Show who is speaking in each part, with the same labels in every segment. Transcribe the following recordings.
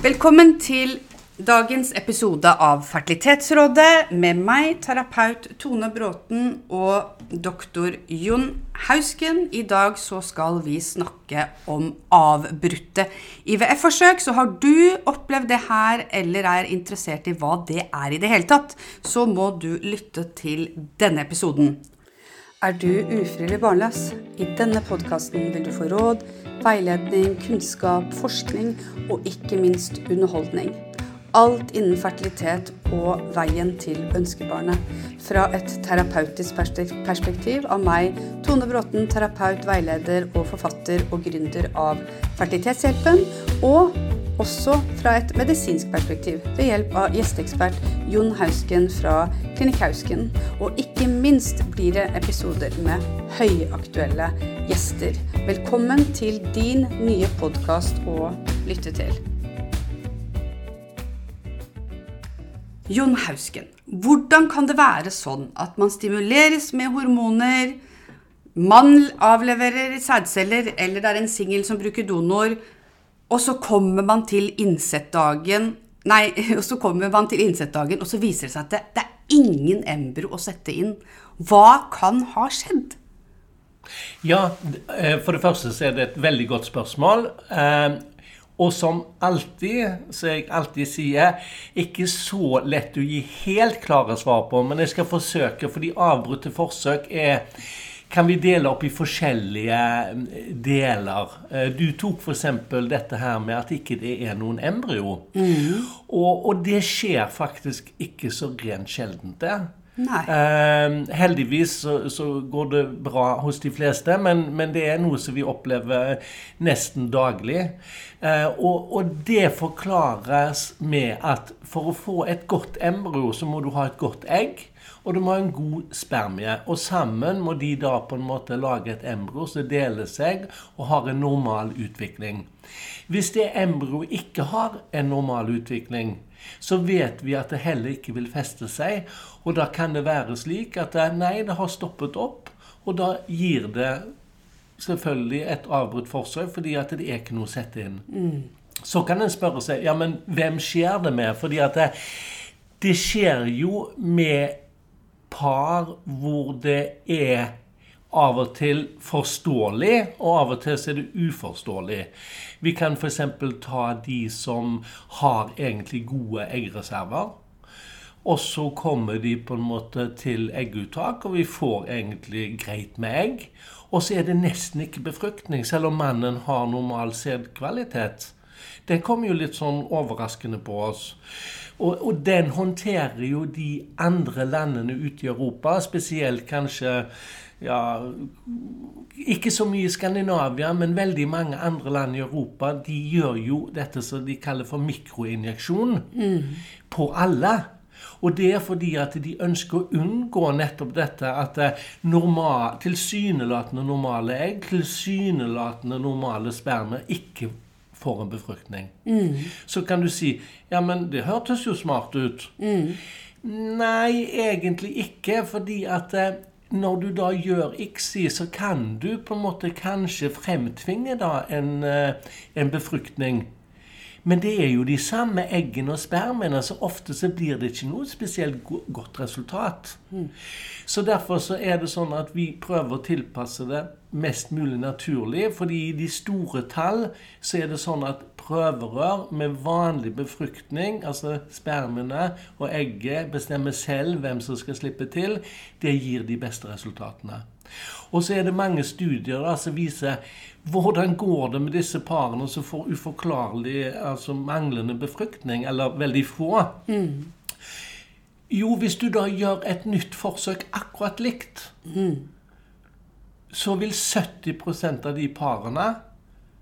Speaker 1: Velkommen til dagens episode av Fertilitetsrådet med meg, terapeut Tone Bråten og doktor Jon Hausken. I dag så skal vi snakke om avbrutte IVF-forsøk. Så har du opplevd det her eller er interessert i hva det er i det hele tatt, så må du lytte til denne episoden. Er du ufrivillig barnløs? I denne podkasten vil du få råd, veiledning, kunnskap, forskning og ikke minst underholdning. Alt innen fertilitet og veien til ønskebarnet. Fra et terapeutisk perspektiv av meg, Tone Bråten, terapeut, veileder og forfatter og gründer av Fertilitetshjelpen. Og også fra et medisinsk perspektiv ved hjelp av gjesteekspert Jon Hausken fra Klinikk Hausken. Og ikke minst blir det episoder med høyaktuelle gjester. Velkommen til din nye podkast å lytte til. Jon Hausken, hvordan kan det være sånn at man stimuleres med hormoner, man avleverer sædceller, eller det er en singel som bruker donor, og så kommer man til innsettdagen Nei, og så kommer man til innsettdagen, og så viser det seg at det, det er ingen embryo å sette inn. Hva kan ha skjedd?
Speaker 2: Ja, for det første så er det et veldig godt spørsmål. Og som alltid, som jeg alltid sier, ikke så lett å gi helt klare svar på. Men jeg skal forsøke, fordi avbrutte forsøk er kan vi dele opp i forskjellige deler. Du tok f.eks. dette her med at ikke det er noen embryo. Mm. Og, og, det skjer faktisk ikke så rent sjeldent, det. Eh, heldigvis så, så, går det bra hos de fleste, men, men, det er noe som vi opplever nesten daglig. Eh, og, og, det forklares med at for å få et godt embryo, så må du ha et godt egg. Og du må ha en god spermie. Og sammen må de da på en måte lage et embryo som deler seg og har en normal utvikling. Hvis det embryoet ikke har en normal utvikling, så vet vi at det heller ikke vil feste seg. Og da kan det være slik at det, nei, det har stoppet opp, og da gir det selvfølgelig et avbrutt forsøk, fordi at det er ikke noe å sette inn. Mm. Så kan en spørre seg ja, men hvem skjer det med? Fordi at det, det skjer jo med par hvor det er av og til forståelig, og av og til er det uforståelig. Vi kan f.eks. ta de som har egentlig gode eggreserver. Og så kommer de på en måte til egguttak, og vi får egentlig greit med egg. Og så er det nesten ikke befruktning, selv om mannen har normal sædkvalitet. Det kommer jo litt sånn overraskende på oss. Og, og, den håndterer jo de andre landene ute i Europa, spesielt kanskje ja, Ikke så mye Skandinavia, men veldig mange andre land i Europa. De gjør jo dette som de kaller for mikroinjeksjon mm. på alle. Og det er fordi at de ønsker å unngå nettopp dette at eh, normal, tilsynelatende normale egg, tilsynelatende normale spermer, ikke for en befruktning. Mm. Så kan du si ja, men det hørtes jo smart ut. Mm. Nei, egentlig ikke. Fordi at eh, når du da gjør ICSI, så kan du på en måte kanskje fremtvinge da en, eh, en befruktning. Men det er jo de samme eggene og spermene, så ofte så blir det ikke noe spesielt godt resultat. Mm. Så derfor så er det sånn at vi prøver å tilpasse det mest mulig naturlig. fordi i de store tall så er det sånn at prøverør med vanlig befruktning, altså spermene og egget, bestemmer selv hvem som skal slippe til. Det gir de beste resultatene. Og så er det mange studier da, som viser hvordan går det med disse parene som får uforklarlig, altså manglende befruktning, eller veldig få. Mm. Jo, hvis du da gjør et nytt forsøk akkurat likt, mm. så vil 70% av de parene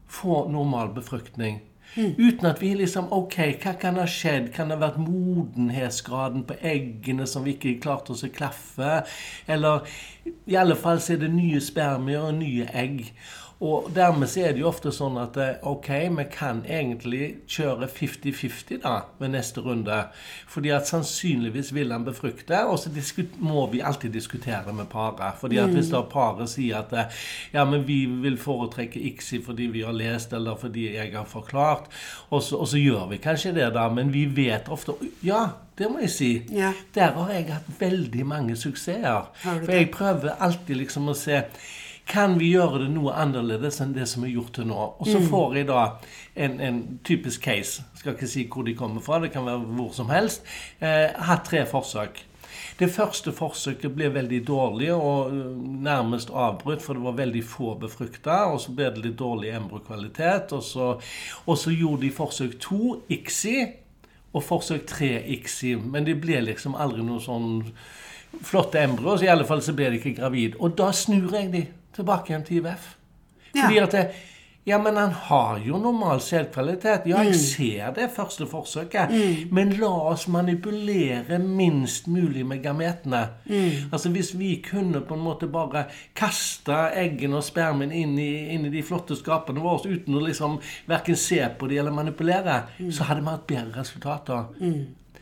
Speaker 2: få normal befruktning. Mm. Uten at vi liksom Ok, hva kan ha skjedd? Kan det ha vært modenhetsgraden på eggene som vi ikke klarte oss å klaffe? Eller i alle fall så er det nye spermier og nye egg. Og dermed så er det jo ofte sånn at eh, ok, vi kan egentlig kjøre 50-50 da ved neste runde. Fordi at sannsynligvis vil han befrukte, og så må vi alltid diskutere med paret. Fordi at hvis da paret sier at eh, ja, men vi vil foretrekke ICSI fordi vi har lest, eller fordi jeg har forklart, og så, og så gjør vi kanskje det, da, men vi vet ofte Ja, det må jeg si.
Speaker 1: Ja.
Speaker 2: Der har jeg hatt veldig mange suksesser. For jeg prøver alltid liksom å se kan vi gjøre det noe annerledes enn det som er gjort til nå? Og så får jeg da en, en typisk case. Skal ikke si hvor de kommer fra, det kan være hvor som helst. Eh, hatt tre forsøk. Det første forsøket ble veldig dårlig og øh, nærmest avbrutt, for det var veldig få befrukta. Og så ble det litt dårlig embrokvalitet. Og så, og så gjorde de forsøk to, ICSI, og forsøk tre, ICSI. Men det ble liksom aldri noe sånn flotte embryo, så i alle fall så ble de ikke gravid. Og da snur jeg de tilbake igjen til IVF. Fordi at det, ja, men han har jo normal selvkvalitet. Ja, jeg ser det første forsøket. Men la oss manipulere minst mulig med gametene. Altså Hvis vi kunne på en måte bare kaste eggene og spermen inn i, inn i de flotte skapene våre uten å liksom verken se på dem eller manipulere, så hadde vi hatt bedre resultater.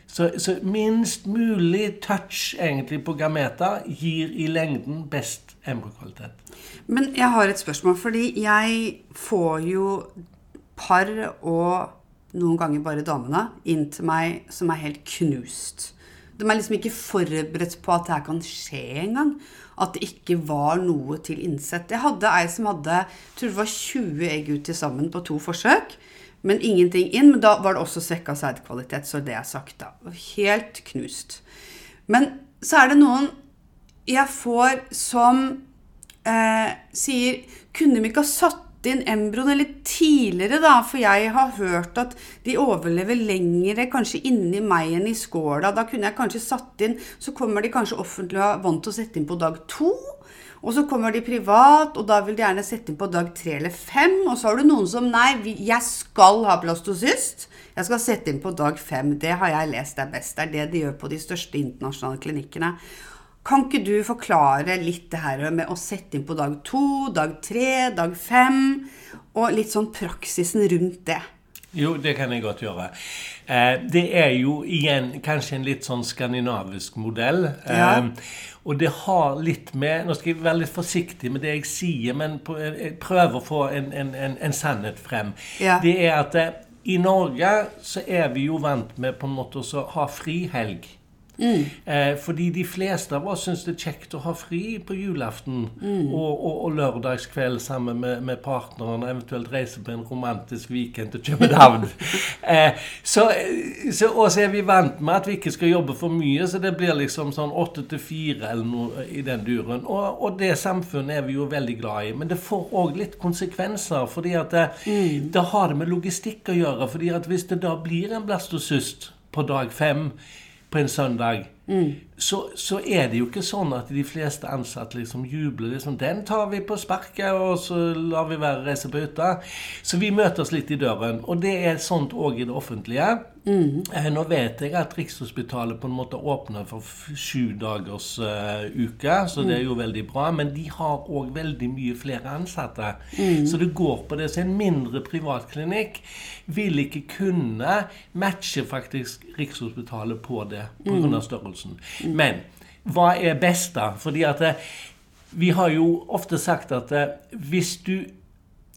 Speaker 2: Så, så minst mulig touch egentlig på Gameta gir i lengden best embrokvalitet.
Speaker 1: Men jeg har et spørsmål, fordi jeg får jo par og noen ganger bare damene inn til meg som er helt knust. De er liksom ikke forberedt på at det her kan skje engang. At det ikke var noe til innsett. Jeg hadde ei som hadde jeg tror det var 20 egg ut til sammen på to forsøk. Men ingenting inn. Men da var det også svekka sædkvalitet, så det er sagt, da. Helt knust. Men så er det noen jeg får som eh, sier Kunne vi ikke ha satt inn embryoene litt tidligere, da? For jeg har hørt at de overlever lengre kanskje inni meg enn i skåla. Da kunne jeg kanskje satt inn Så kommer de kanskje offentlig og er vant til å sette inn på dag to. Og så kommer de privat, og da vil de gjerne sette inn på dag tre eller fem. Og så har du noen som Nei, jeg skal ha blastocyst. Jeg skal sette inn på dag fem. Det har jeg lest er best. Det er det de gjør på de største internasjonale klinikkene. Kan ikke du forklare litt det her med å sette inn på dag to, dag tre, dag fem? Og litt sånn praksisen rundt det.
Speaker 2: Jo, det kan jeg godt gjøre. Eh, det er jo igjen kanskje en litt sånn skandinavisk modell.
Speaker 1: Ja.
Speaker 2: Eh, og det har litt med Nå skal jeg være litt forsiktig med det jeg sier, men prøve jeg prøver å få en, en, en, en sannhet frem.
Speaker 1: Ja.
Speaker 2: Det er at eh, i Norge så er vi jo vant med på en måte å ha frihelg. Eh, fordi de fleste av oss syns det er kjekt å ha fri på julaften og, og, og lørdagskveld sammen med, med partneren, eventuelt reise på en romantisk weekend til København. eh, så, så, og så er vi vant med at vi ikke skal jobbe for mye, så det blir liksom sånn åtte til fire eller noe i den duren. Og, og det samfunnet er vi jo veldig glad i. Men det får òg litt konsekvenser, fordi at det, det har det med logistikk å gjøre. fordi at hvis det da blir en blastocyst på dag fem på en søndag, så, så er det jo ikke sånn at de fleste ansatte liksom jubler. liksom, 'Den tar vi på sparket, og så lar vi være å reise på hytta.' Så vi møtes litt i døren. Og det er sånt òg i det offentlige. Eh, Nå vet jeg at Rikshospitalet på en måte åpner for sju dagers uh, uke, så det er jo veldig bra. Men de har òg veldig mye flere ansatte. Så det går på det. Så en mindre privatklinikk vil ikke kunne matche faktisk Rikshospitalet på det pga. av størrelsen. Men hva er best, da? Fordi at eh, vi har jo ofte sagt at hvis du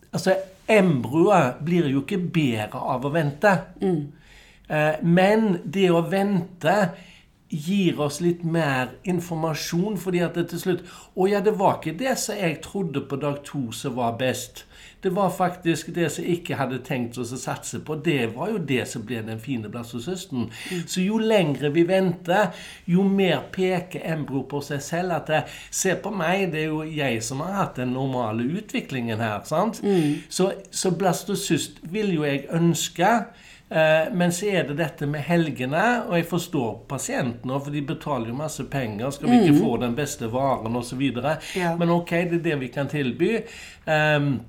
Speaker 2: Altså, embryoet blir jo ikke bedre av å vente. Eh, Men det å vente gir oss litt mer informasjon, fordi at det til slutt Å ja, det var ikke det som jeg trodde på dag to som var best. Det var faktisk det som jeg ikke hadde tenkt oss å satse på. Det var jo det som ble den fine blastocysten. Så jo lengre vi venter, jo mer peker embryo på seg selv at det, Se på meg, det er jo jeg som har hatt den normale utviklingen her. sant? Så, så blastocyst vil jo jeg ønske. Eh, men så er det dette med helgene, og jeg forstår pasientene, for de betaler jo masse penger. Skal vi ikke få den beste varen osv.?
Speaker 1: Ja.
Speaker 2: Men ok, det er det vi kan tilby. Um,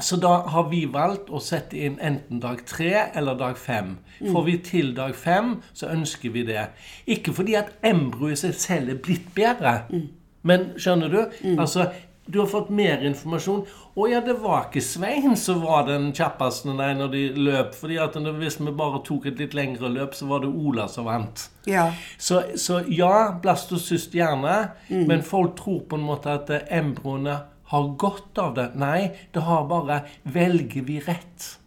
Speaker 2: så da har vi valgt å sette inn enten dag tre eller dag fem. Får vi til dag fem, så ønsker vi det. Ikke fordi at embryoet selv er blitt bedre. Men skjønner du? Altså, du har fått mer informasjon. Å ja, det var ikke Svein som var den kjappeste nei, når de løp. fordi at hvis vi bare tok et litt lengre løp, så var det Ola som vant.
Speaker 1: Ja.
Speaker 2: Så, så ja, blastocyst gjerne, men folk tror på en måte at embroene embryoene har godt av det. Nei, det har bare Velger vi rett?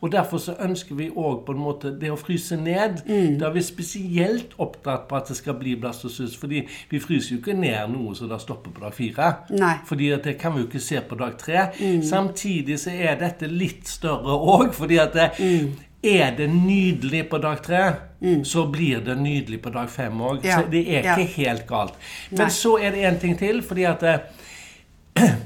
Speaker 2: Og Derfor så ønsker vi òg på en måte det å fryse ned. Da er vi spesielt opptatt på at det skal bli blastocyst. fordi vi fryser jo ikke ned noe som da stopper på dag fire.
Speaker 1: Nei.
Speaker 2: Fordi at det kan vi jo ikke se på dag tre. Samtidig så er dette litt større òg, fordi at det, er det nydelig på dag tre, så blir det nydelig på dag fem òg.
Speaker 1: Ja,
Speaker 2: Så det er
Speaker 1: ja.
Speaker 2: ikke helt galt.
Speaker 1: Nei.
Speaker 2: Men så er det en ting til, fordi at det,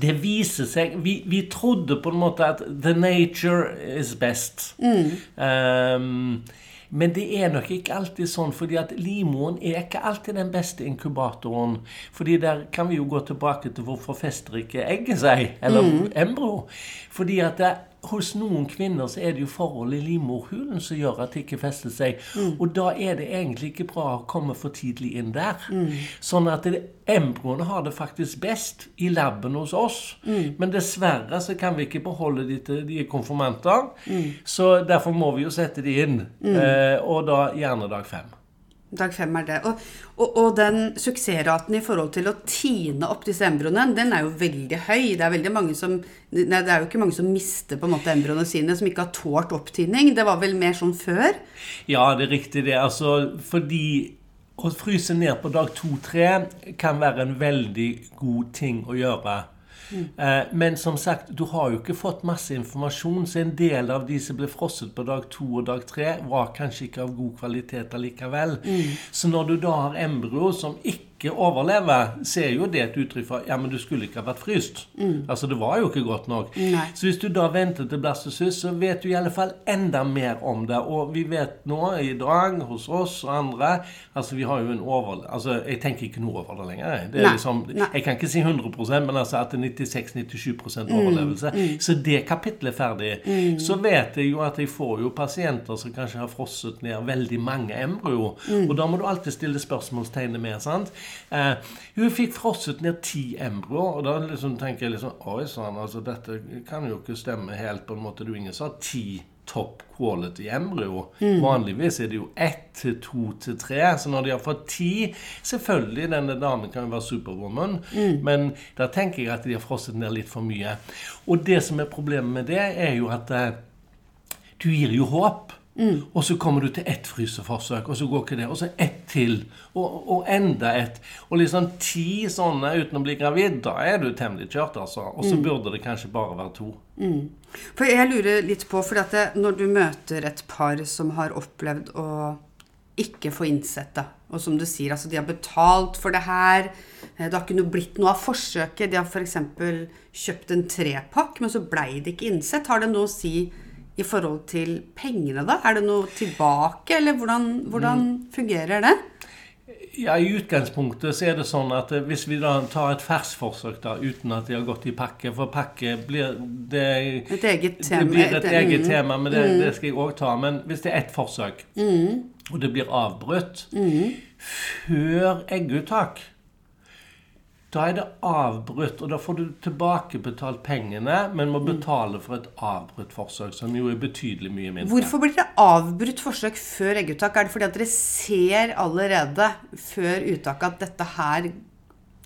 Speaker 2: det viser seg vi, vi trodde på en måte at the nature is best. Um, men det er nok ikke alltid sånn, fordi at limoen er ikke alltid den beste inkubatoren. Fordi der kan vi jo gå tilbake til hvorfor fester ikke egget seg, eller embryo. Fordi at det, hos noen kvinner så er det jo forhold i livmorhulen som gjør at det ikke fester seg. Og da er det egentlig ikke bra å komme for tidlig inn der. Sånn at det, embryoene har det faktisk best i laben hos oss. Men dessverre så kan vi ikke beholde de til de er konfirmanter. Så derfor må vi jo sette de inn. Eh, og da gjerne dag fem.
Speaker 1: Dag fem er det. Og, og, og den suksessraten i forhold til å tine opp disse embryoene, den er jo veldig høy. Det er, mange som, nei, det er jo ikke mange som mister på en måte embryoene sine, som ikke har tålt opptining. Det var vel mer sånn før?
Speaker 2: Ja, det er riktig det. Altså, fordi å fryse ned på dag to-tre kan være en veldig god ting å gjøre. Eh, Men som sagt, du har jo ikke fått masse informasjon, så en del av de som ble frosset på dag to og dag tre, var kanskje ikke av god kvalitet allikevel. Så når du da har embryo som ikke overlever, så er jo det et uttrykk for ja, men du skulle ikke ha vært fryst. Altså, det var jo ikke godt nok.
Speaker 1: Nei.
Speaker 2: Så hvis du da venter til blastocyst, så vet du i alle fall enda mer om det. Og vi vet nå i dag hos oss og andre Altså, vi har jo en over... Altså, jeg tenker ikke noe over det lenger. Det liksom, jeg kan ikke si 100% men altså at det er 96-97% overlevelse. Så det kapitlet er ferdig. Så vet jeg jo at jeg får jo pasienter som kanskje har frosset ned veldig mange embryo. Og da må du alltid stille spørsmålstegnet med. sant? Eh, hun fikk frosset ned ti embryo, og da liksom tenker jeg liksom Oi sann, altså dette kan jo ikke stemme helt på en måte. Du ingen sa ti top quality embryo. Vanligvis er det jo ett til to til tre. Så når de har fått ti Selvfølgelig, denne damen kan jo være superwoman, men da tenker jeg at de har frosset ned litt for mye. Og det som er problemet med det, er jo at eh, du gir jo håp. Og så kommer du til ett fryseforsøk, og så går ikke det. Og så ett til. Og, og enda ett. Og liksom ti sånne uten å bli gravid, da er du temmelig kjørt, altså. Og så burde det kanskje bare være to.
Speaker 1: For jeg lurer litt på, for at det, når du møter et par som har opplevd å ikke få innsett det, og som du sier, altså de har betalt for det her, eh, det har ikke noe blitt noe av forsøket, de har f.eks. kjøpt en trepakk, men så blei det ikke innsett. Har det noe å si i forhold til pengene, da? Er det noe tilbake, eller hvordan, hvordan fungerer det?
Speaker 2: Ja, I utgangspunktet så er det sånn at eh, hvis vi da tar et fersforsøk da, uten at de har gått i pakke For pakke blir det,
Speaker 1: Et eget tema.
Speaker 2: det blir et
Speaker 1: et-
Speaker 2: eget
Speaker 1: mm.
Speaker 2: tema, men det, det skal jeg òg ta. Men hvis det er ett forsøk, og det blir avbrutt før egguttak da er det avbrutt, og da får du tilbakebetalt pengene, men må betale for et avbrutt forsøk, som jo er betydelig mye mindre.
Speaker 1: Hvorfor blir det avbrutt forsøk før egguttak? Er det fordi at dere ser allerede før uttaket at dette her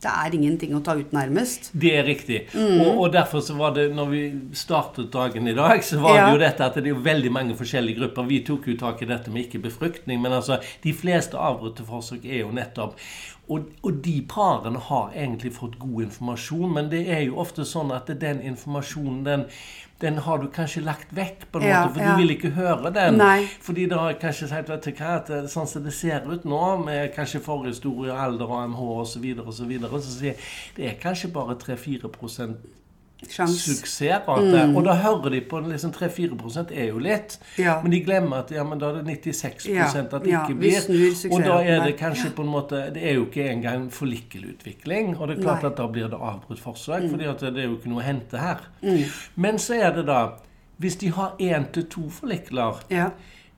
Speaker 1: det er ingenting å ta ut nærmest?
Speaker 2: Det er riktig. Og, og derfor så var det, når vi startet dagen i dag, så var
Speaker 1: Ja.
Speaker 2: det jo dette at det er jo veldig mange forskjellige grupper. Vi tok jo tak i dette med ikke-befruktning, men altså, de fleste avbrutte forsøk er jo nettopp og, og de parene har egentlig fått god informasjon, men det er jo ofte sånn at den informasjonen, den, den har du kanskje lagt vekk, på en
Speaker 1: Ja,
Speaker 2: måte, for
Speaker 1: ja.
Speaker 2: du vil ikke høre den.
Speaker 1: Nei.
Speaker 2: Fordi det har kanskje sagt vet du hva, at det, sånn som det ser ut nå, med kanskje forhistorie, alder AMH osv., så, videre, og så, videre, så sier jeg det er kanskje bare 3-4
Speaker 1: Sjans.
Speaker 2: suksessrate. Og da hører de på liksom 3-4 er jo litt.
Speaker 1: Ja.
Speaker 2: Men de glemmer at ja, men da er det 96
Speaker 1: Ja,
Speaker 2: at det ikke blir. Og da er det kanskje på en måte Det er jo ikke engang follikelutvikling. Og det er klart
Speaker 1: Nei.
Speaker 2: at da blir det avbrutt forsøk, fordi at det er jo ikke noe å hente her.
Speaker 1: Mm.
Speaker 2: Men så er det da Hvis de har én til to
Speaker 1: forlikler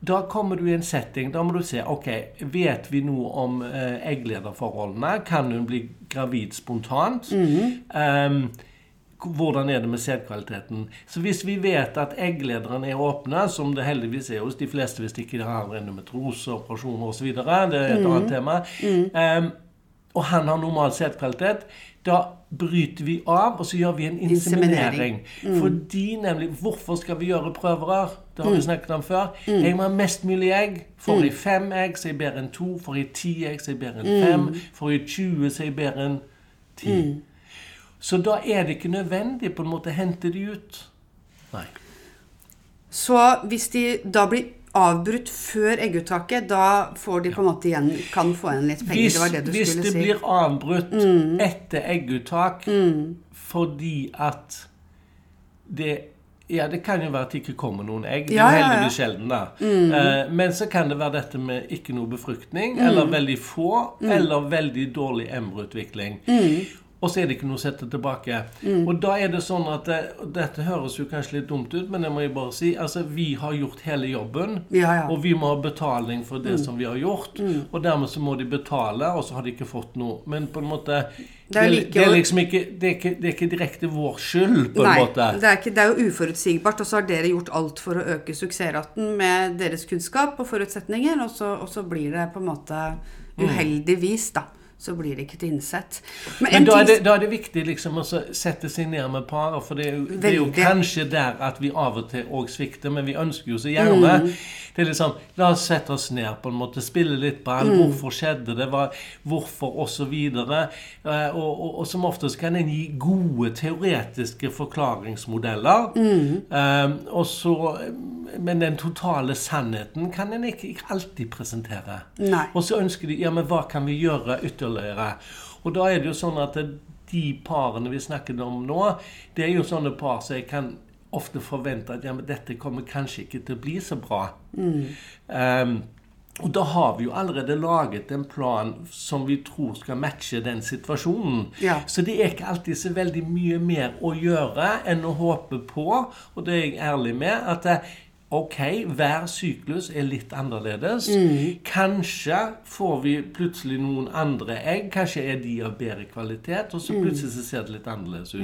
Speaker 2: da kommer du i en setting Da må du se ok, Vet vi noe om eh, egglederforholdene? Kan hun bli gravid spontant? Um, hvordan er det med sædkvaliteten? Så hvis vi vet at egglederne er åpne, som det heldigvis er hos de fleste hvis de ikke har endometrose, operasjoner osv., det er et annet tema, um, og han har normal sædkvalitet, da bryter vi av, og så gjør vi en inseminering.
Speaker 1: Inseminering.
Speaker 2: Fordi nemlig Hvorfor skal vi gjøre prøverør? Det har vi snakket om før. Jeg må ha mest mulig egg. Får jeg fem egg, så er jeg bedre enn to. Får jeg ti egg, så er jeg bedre enn fem. Får jeg 20, så er jeg bedre enn ti. Så da er det ikke nødvendig på en måte å hente de ut. Nei.
Speaker 1: Så hvis de da blir avbrutt før egguttaket, da får de på en måte igjen, kan få igjen litt penger.
Speaker 2: Hvis,
Speaker 1: det var det du
Speaker 2: hvis
Speaker 1: skulle
Speaker 2: det
Speaker 1: si. Mm.
Speaker 2: blir avbrutt etter egguttak fordi at det ja, det kan jo være at det ikke kommer noen egg. Det er
Speaker 1: Ja, ja, ja.
Speaker 2: heldigvis sjelden, da. Eh, men så kan det være dette med ikke noe befruktning,
Speaker 1: Mm.
Speaker 2: eller veldig få, eller veldig dårlig embryoutvikling.
Speaker 1: Mm.
Speaker 2: Og så er det ikke noe å sette tilbake. Og da er det sånn at det, Dette høres jo kanskje litt dumt ut, men det må jeg bare si. Altså, Vi har gjort hele jobben,
Speaker 1: Ja, ja.
Speaker 2: og vi må ha betaling for det som vi har gjort. Og dermed så må de betale, og så har de ikke fått noe. Men på en måte
Speaker 1: Det er
Speaker 2: det,
Speaker 1: like-
Speaker 2: det er liksom ikke, det er ikke, det er ikke direkte vår skyld, på en
Speaker 1: Nei,
Speaker 2: måte.
Speaker 1: det er, ikke, det er jo uforutsigbart, og så har dere gjort alt for å øke suksessraten med deres kunnskap og forutsetninger, og så, og så blir det på en måte uheldigvis, da. Så blir det ikke innsett.
Speaker 2: Men
Speaker 1: en
Speaker 2: da er, det, da er det viktig liksom å sette seg ned med paret, for det er, jo, det er jo kanskje der at vi av og til òg svikter, men vi ønsker jo så gjerne
Speaker 1: Mm.
Speaker 2: Det er liksom La oss sette oss ned, på en måte, spille litt ball.
Speaker 1: Mm.
Speaker 2: Hvorfor skjedde det? Hva, hvorfor? Og så videre. Eh, Og, og, og som oftest kan en gi gode teoretiske forklaringsmodeller.
Speaker 1: Mm.
Speaker 2: Eh, og så, men den totale sannheten kan en ikke, ikke alltid presentere.
Speaker 1: Nei.
Speaker 2: Og så ønsker de ja, men hva kan vi gjøre ytterligere? Og da er det jo sånn at de parene vi snakket om nå, det er jo sånne par som jeg kan ofte forvente at ja, men dette kommer kanskje ikke til å bli så bra. Um, og da har vi jo allerede laget en plan som vi tror skal matche den situasjonen.
Speaker 1: Ja.
Speaker 2: Så det er ikke alltid så veldig mye mer å gjøre enn å håpe på, og det er jeg ærlig med, at eh, Ok, hver syklus er litt annerledes. Kanskje får vi plutselig noen andre egg. Kanskje er de av bedre kvalitet, og så plutselig så ser det litt annerledes ut.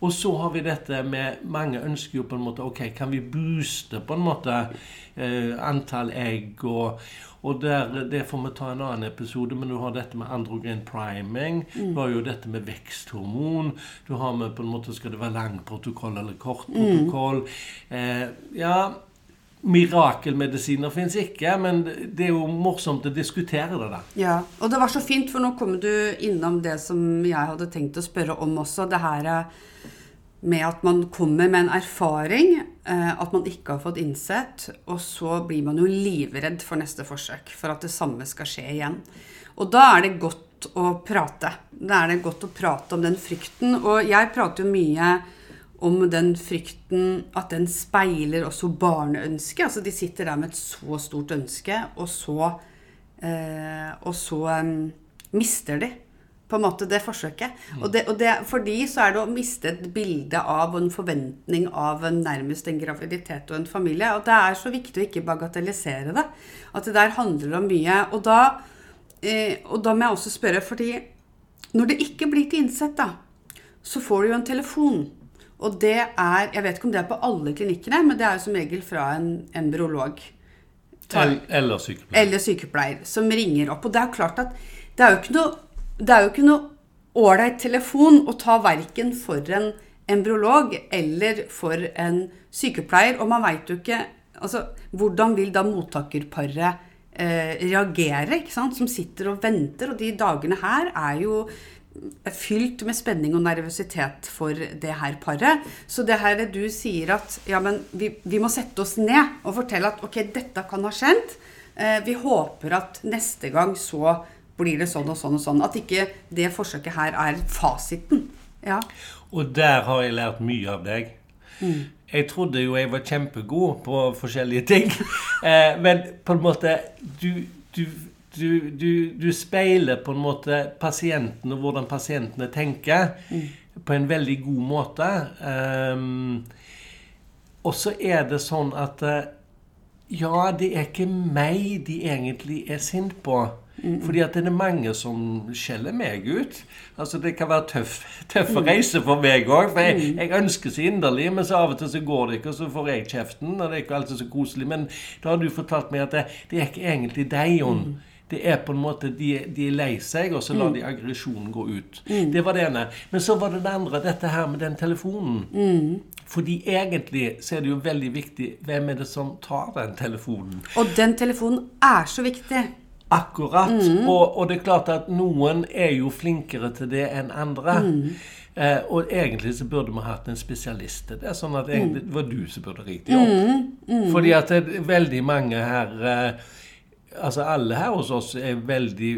Speaker 2: Og så har vi dette med Mange ønsker jo på en måte Ok, kan vi booste på en måte eh, antall egg og og der, Det får vi ta en annen episode, men du har dette med androgen priming. Du har jo dette med veksthormon. Du har med på en måte Skal det være lang protokoll eller kort protokoll? Eh, ja Mirakelmedisiner fins ikke, men det er jo morsomt å diskutere det, da.
Speaker 1: Ja, og det var så fint, for nå kom du innom det som jeg hadde tenkt å spørre om også. Det her eh, med at man kommer med en erfaring, eh, at man ikke har fått innsett, og så blir man jo livredd for neste forsøk, for at det samme skal skje igjen. Og da er det godt å prate. Da er det godt å prate om den frykten. Og jeg prater jo mye om den frykten at den speiler også barneønsket. Altså de sitter der med et så stort ønske, og så, eh, og så em, mister de på en måte det forsøket. Og, det, og det, for de så er det å miste et bilde av og en forventning av en, nærmest en graviditet og en familie. Og det er så viktig å ikke bagatellisere det. At det der handler om mye. Og da, eh, og da må jeg også spørre, fordi når det ikke blir til innsett, da, så får du jo en telefon. Og det er Jeg vet ikke om det er på alle klinikkene, men det er jo som regel fra en embryolog.
Speaker 2: Eller, sykepleier.
Speaker 1: eller sykepleier som ringer opp. Og det er klart at det er jo ikke noe det er jo ikke noe ålreit telefon å ta verken for en embryolog eller for en sykepleier. Og man veit jo ikke altså, Hvordan vil da mottakerparet eh, reagere, ikke sant? som sitter og venter? Og de dagene her er jo fylt med spenning og nervøsitet for det her paret. Så det her du sier at ja, men vi, vi må sette oss ned og fortelle at ok, dette kan ha skjedd. Eh, vi håper at neste gang så blir det sånn og sånn og sånn. At ikke det forsøket her er fasiten. Ja.
Speaker 2: Og der har jeg lært mye av deg.
Speaker 1: Mm.
Speaker 2: Jeg trodde jo jeg var kjempegod på forskjellige ting. Eh, men på en måte du, du, du, du, du speiler på en måte pasienten og hvordan pasientene tenker,
Speaker 1: Mm.
Speaker 2: på en veldig god måte. Um, og så er det sånn at eh, Ja, det er ikke meg de egentlig er sint på. Fordi at det er mange som skjeller meg ut. Altså Det kan være tøff, tøffe reise for meg òg. For jeg, jeg, ønsker så inderlig, men så av og til så går det ikke, og så får jeg kjeften. Og det er ikke alltid så koselig. Men da har du fortalt meg at det, det er ikke egentlig deg, Jon. Det er på en måte, De, de er lei seg, og så lar de aggresjonen gå ut. Det var det ene. Men så var det det andre, dette her med den telefonen. Fordi egentlig så er det jo veldig viktig hvem er det som tar den telefonen.
Speaker 1: Og den telefonen er så viktig.
Speaker 2: Akkurat. Og, og det er klart at noen er jo flinkere til det enn andre. Eh, og egentlig så burde vi hatt en spesialist til det. Sånn at egentlig, det var du som burde ringt dem opp. Fordi at det er veldig mange her eh, Altså alle her hos oss er veldig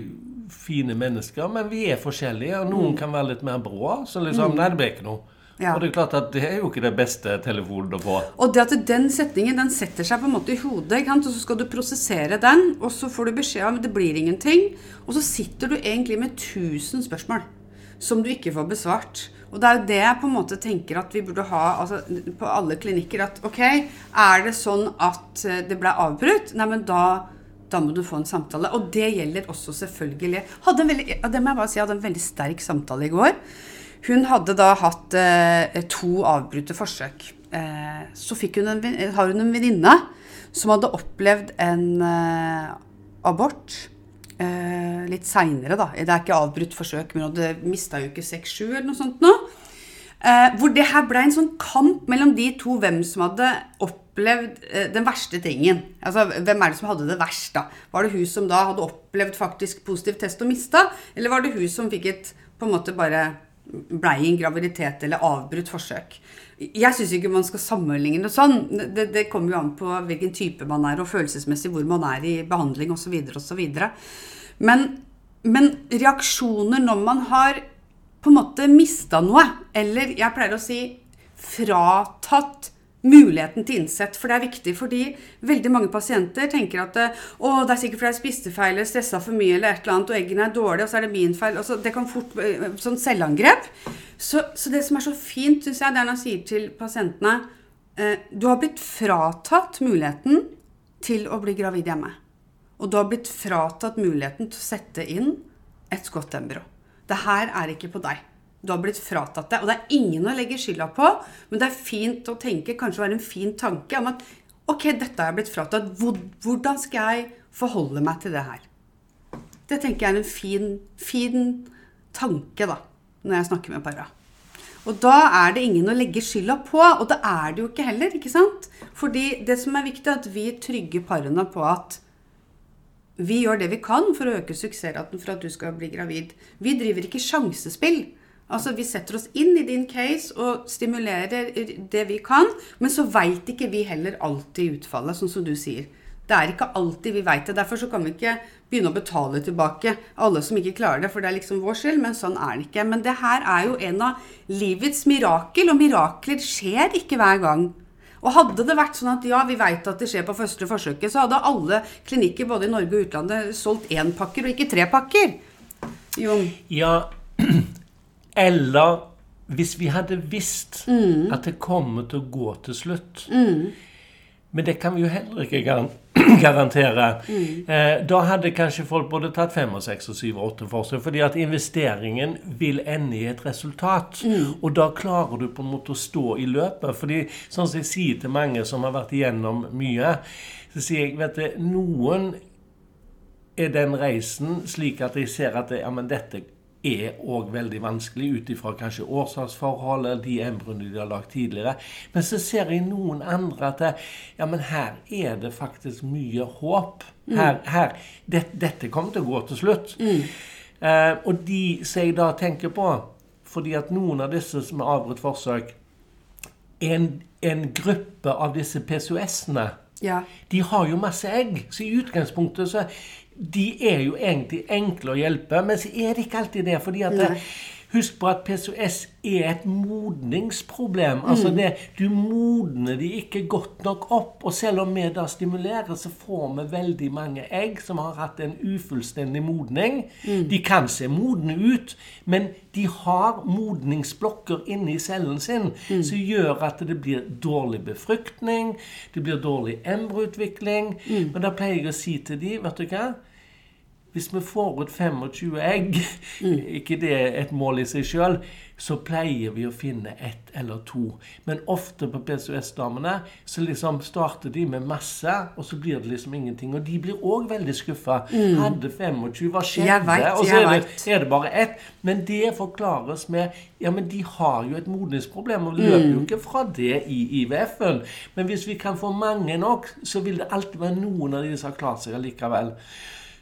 Speaker 2: fine mennesker, men vi er forskjellige. Og noen kan være litt mer brå. Så liksom Nei, det ble ikke noe.
Speaker 1: Ja.
Speaker 2: Og det er klart at det er jo ikke det beste telefonen å få.
Speaker 1: Og det at den setningen den setter seg på en måte i hodet, og så skal du prosessere den, og så får du beskjed om det blir ingenting, og så sitter du egentlig med 1000 spørsmål som du ikke får besvart. Og det er jo det jeg på en måte tenker at vi burde ha altså, på alle klinikker. At ok, er det sånn at eh, det ble avbrutt? Nei, men da, da må du få en samtale. Og det gjelder også selvfølgelig hadde en veldig, Det må jeg bare si, jeg hadde en veldig sterk samtale i går. Hun hadde da hatt eh, to avbrutte forsøk. Eh, så hun en, har hun en venninne som hadde opplevd en eh, abort eh, litt seinere, da. Det er ikke avbrutt forsøk, men hun hadde mista ikke 6-7 eller noe sånt nå. Eh, hvor det her ble en sånn kamp mellom de to hvem som hadde opplevd eh, den verste tingen. Altså, Hvem er det som hadde det verst, da? Var det hun som da hadde opplevd faktisk positiv test og mista, eller var det hun som fikk et på en måte bare blei en graviditet eller avbrutt forsøk? Jeg syns ikke man skal sammenligne det sånn. Det, det kommer jo an på hvilken type man er, og følelsesmessig hvor man er i behandling osv. osv. Men, men reaksjoner når man har på en måte mista noe, eller jeg pleier å si fratatt muligheten til innsett, for det er viktig fordi veldig mange pasienter tenker at å, det er sikkert fordi jeg spiste feil eller stressa for mye eller et eller annet, og eggene er dårlige, og så er det min feil. Altså, det kan fort eh, Sånn selvangrep. Så, så det som er så fint, syns jeg, det er når han sier til pasientene eh, Du har blitt fratatt muligheten til å bli gravid hjemme. Og du har blitt fratatt muligheten til å sette inn et godt embryo. Det her er ikke på deg. Du har blitt fratatt det. Og det er ingen å legge skylda på, men det er fint å tenke, kanskje være en fin tanke om at ok, dette har jeg blitt fratatt. Hvordan skal jeg forholde meg til det her? Det tenker jeg er en fin, fin tanke, da, når jeg snakker med para. Og da er det ingen å legge skylda på, og det er det jo ikke heller, ikke sant? Fordi det som er viktig, er at vi trygger parene på at vi gjør det vi kan for å øke suksessraten for at du skal bli gravid. Vi driver ikke sjansespill. Altså, Vi setter oss inn i din case og stimulerer det vi kan, men så veit ikke vi heller alltid utfallet, sånn som du sier. Det er ikke alltid vi veit det. Derfor så kan vi ikke begynne å betale tilbake alle som ikke klarer det, for det er liksom vår skyld, men sånn er det ikke. Men det her er jo en av livets mirakel, og mirakler skjer ikke hver gang. Og hadde det vært sånn at ja, vi veit at det skjer på første forsøket, så hadde alle klinikker både i Norge og utlandet solgt én pakker og ikke tre pakker. Jon.
Speaker 2: Ja, eller hvis vi hadde visst at det kommer til å gå til slutt. Men det kan vi jo heller ikke garan garantere. Eh, da hadde kanskje folk både tatt fem og seks og syv og åtte forsøk, fordi at investeringen vil ende i et resultat. Og da klarer du på en måte å stå i løpet. fordi sånn som jeg sier til mange som har vært igjennom mye, så sier jeg vet du, noen er den reisen slik at jeg ser at det, ja, men dette er òg veldig vanskelig ut ifra kanskje årsaksforhold eller de embryoene de har lagd tidligere. Men så ser jeg noen andre at det, ja, men her er det faktisk mye håp. Her, her, det, Dette kommer til å gå til slutt. Eh, og de som jeg da tenker på Fordi at noen av disse som har avbrutt forsøk, en, en gruppe av disse PCOS-ene
Speaker 1: Ja.
Speaker 2: de har jo masse egg, så i utgangspunktet så De er jo egentlig enkle å hjelpe, men så er det ikke alltid det. fordi at det, Husk på at PCOS er et modningsproblem. Altså det, Du modner de ikke godt nok opp. Og selv om vi da stimulerer, så får vi veldig mange egg som har hatt en ufullstendig modning. De kan se modne ut, men de har modningsblokker inni cellen sin som gjør at det blir dårlig befruktning, det blir dårlig embryoutvikling. Men da pleier jeg å si til de, vet du hva hvis vi får ut 25 egg, ikke det et mål i seg sjøl, så pleier vi å finne ett eller to. Men ofte på PCOS-damene så liksom starter de med masse, og så blir det liksom ingenting. Og de blir òg veldig skuffa. Hadde 25, hva skjedde?
Speaker 1: Jeg vet,
Speaker 2: og så
Speaker 1: jeg
Speaker 2: er det, er det bare ett. Men det forklares med Ja, men de har jo et modningsproblem, og løper jo ikke fra det i IVF-en. Men hvis vi kan få mange nok, så vil det alltid være noen av de som har klart seg allikevel.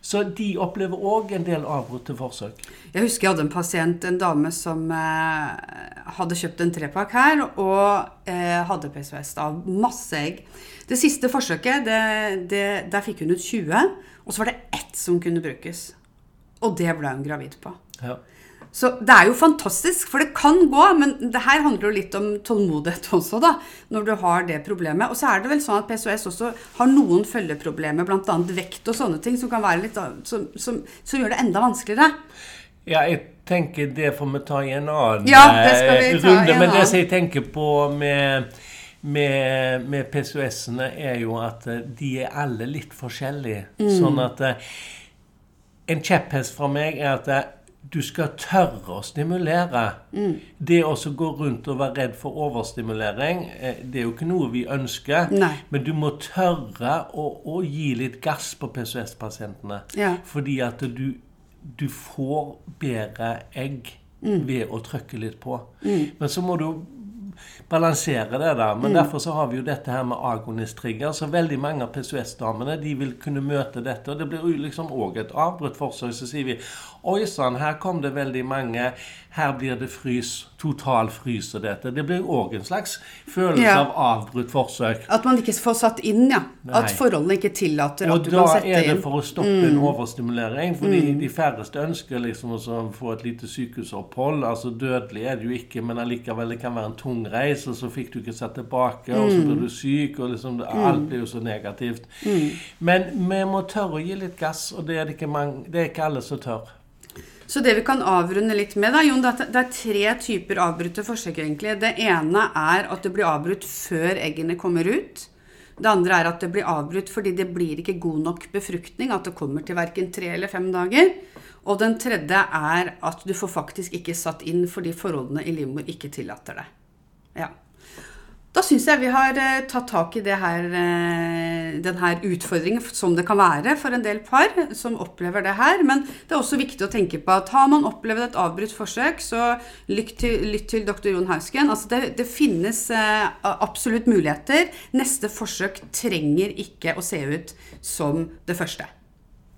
Speaker 2: Så de opplever òg en del avbrutte forsøk.
Speaker 1: Jeg husker jeg hadde en pasient, en dame som eh, hadde kjøpt en trepakk her, og eh, hadde PCOS av masse egg. Det siste forsøket, det, det, der fikk hun ut 20, og så var det ett som kunne brukes. Og det ble hun gravid på.
Speaker 2: Ja.
Speaker 1: Så det er jo fantastisk, for det kan gå, men det her handler jo litt om tålmodighet også, da, når du har det problemet. Og så er det vel sånn at PCOS også har noen følgeproblemer, bl.a. vekt og sånne ting, som kan være litt som, som, som gjør det enda vanskeligere.
Speaker 2: Ja, jeg tenker det får vi ta i en annen
Speaker 1: Ja, det skal vi
Speaker 2: eh, runde.
Speaker 1: en
Speaker 2: Men det som jeg tenker på med, med, med PCOS-ene, er jo at eh, de er alle litt forskjellige.
Speaker 1: Mm.
Speaker 2: Sånn at eh, En kjepphest fra meg er at eh, du skal tørre å stimulere.
Speaker 1: Mm.
Speaker 2: Det å gå rundt og være redd for overstimulering, eh, det er jo ikke noe vi ønsker.
Speaker 1: Nei.
Speaker 2: Men du må tørre å, å gi litt gass på PCOS-pasientene.
Speaker 1: Ja.
Speaker 2: Fordi at du, du får bedre egg ved å trykke litt på. Men så må du balansere det, da. Men derfor så har vi jo dette her med agonist-trigger. Så veldig mange av PCOS-damene de vil kunne møte dette. Og det blir jo liksom òg et avbrutt forsøk. Så sier vi Oi sann, her kom det veldig mange. Her blir det frys. Total frys og dette. Det blir òg en slags følelse
Speaker 1: Ja.
Speaker 2: av avbrutt forsøk.
Speaker 1: At man ikke får satt inn, ja. At forholdene ikke tillater
Speaker 2: Og
Speaker 1: at du kan sette inn.
Speaker 2: Og da er det.
Speaker 1: Mm.
Speaker 2: for å stoppe en overstimulering. Fordi de færreste ønsker liksom å få et lite sykehusopphold. Altså Dødelig er det jo ikke, men allikevel det kan være en tung reis, og så fikk du ikke satt tilbake, og
Speaker 1: Mm.
Speaker 2: så blir du syk, og liksom det- alt blir jo så negativt. Men vi må tørre å gi litt gass, og det er det ikke, mange, det er ikke alle som tør.
Speaker 1: Så det vi kan avrunde litt med, da, Jon, det er, tre typer avbrutte forsøk, egentlig. Det ene er at det blir avbrutt før eggene kommer ut. Det andre er at det blir avbrutt fordi det blir ikke god nok befruktning, at det kommer til verken tre eller fem dager. Og den tredje er at du får faktisk ikke satt inn fordi forholdene i livmor ikke tillater det. Ja. Da syns jeg vi har eh, tatt tak i her, denne utfordringen som det kan være for en del par som opplever det her. Men det er også viktig å tenke på at har man opplevd et avbrutt forsøk, så lytt til, lytt til dr. Jon Hausken. Altså det, det finnes eh, absolutt muligheter. Neste forsøk trenger ikke å se ut som det første.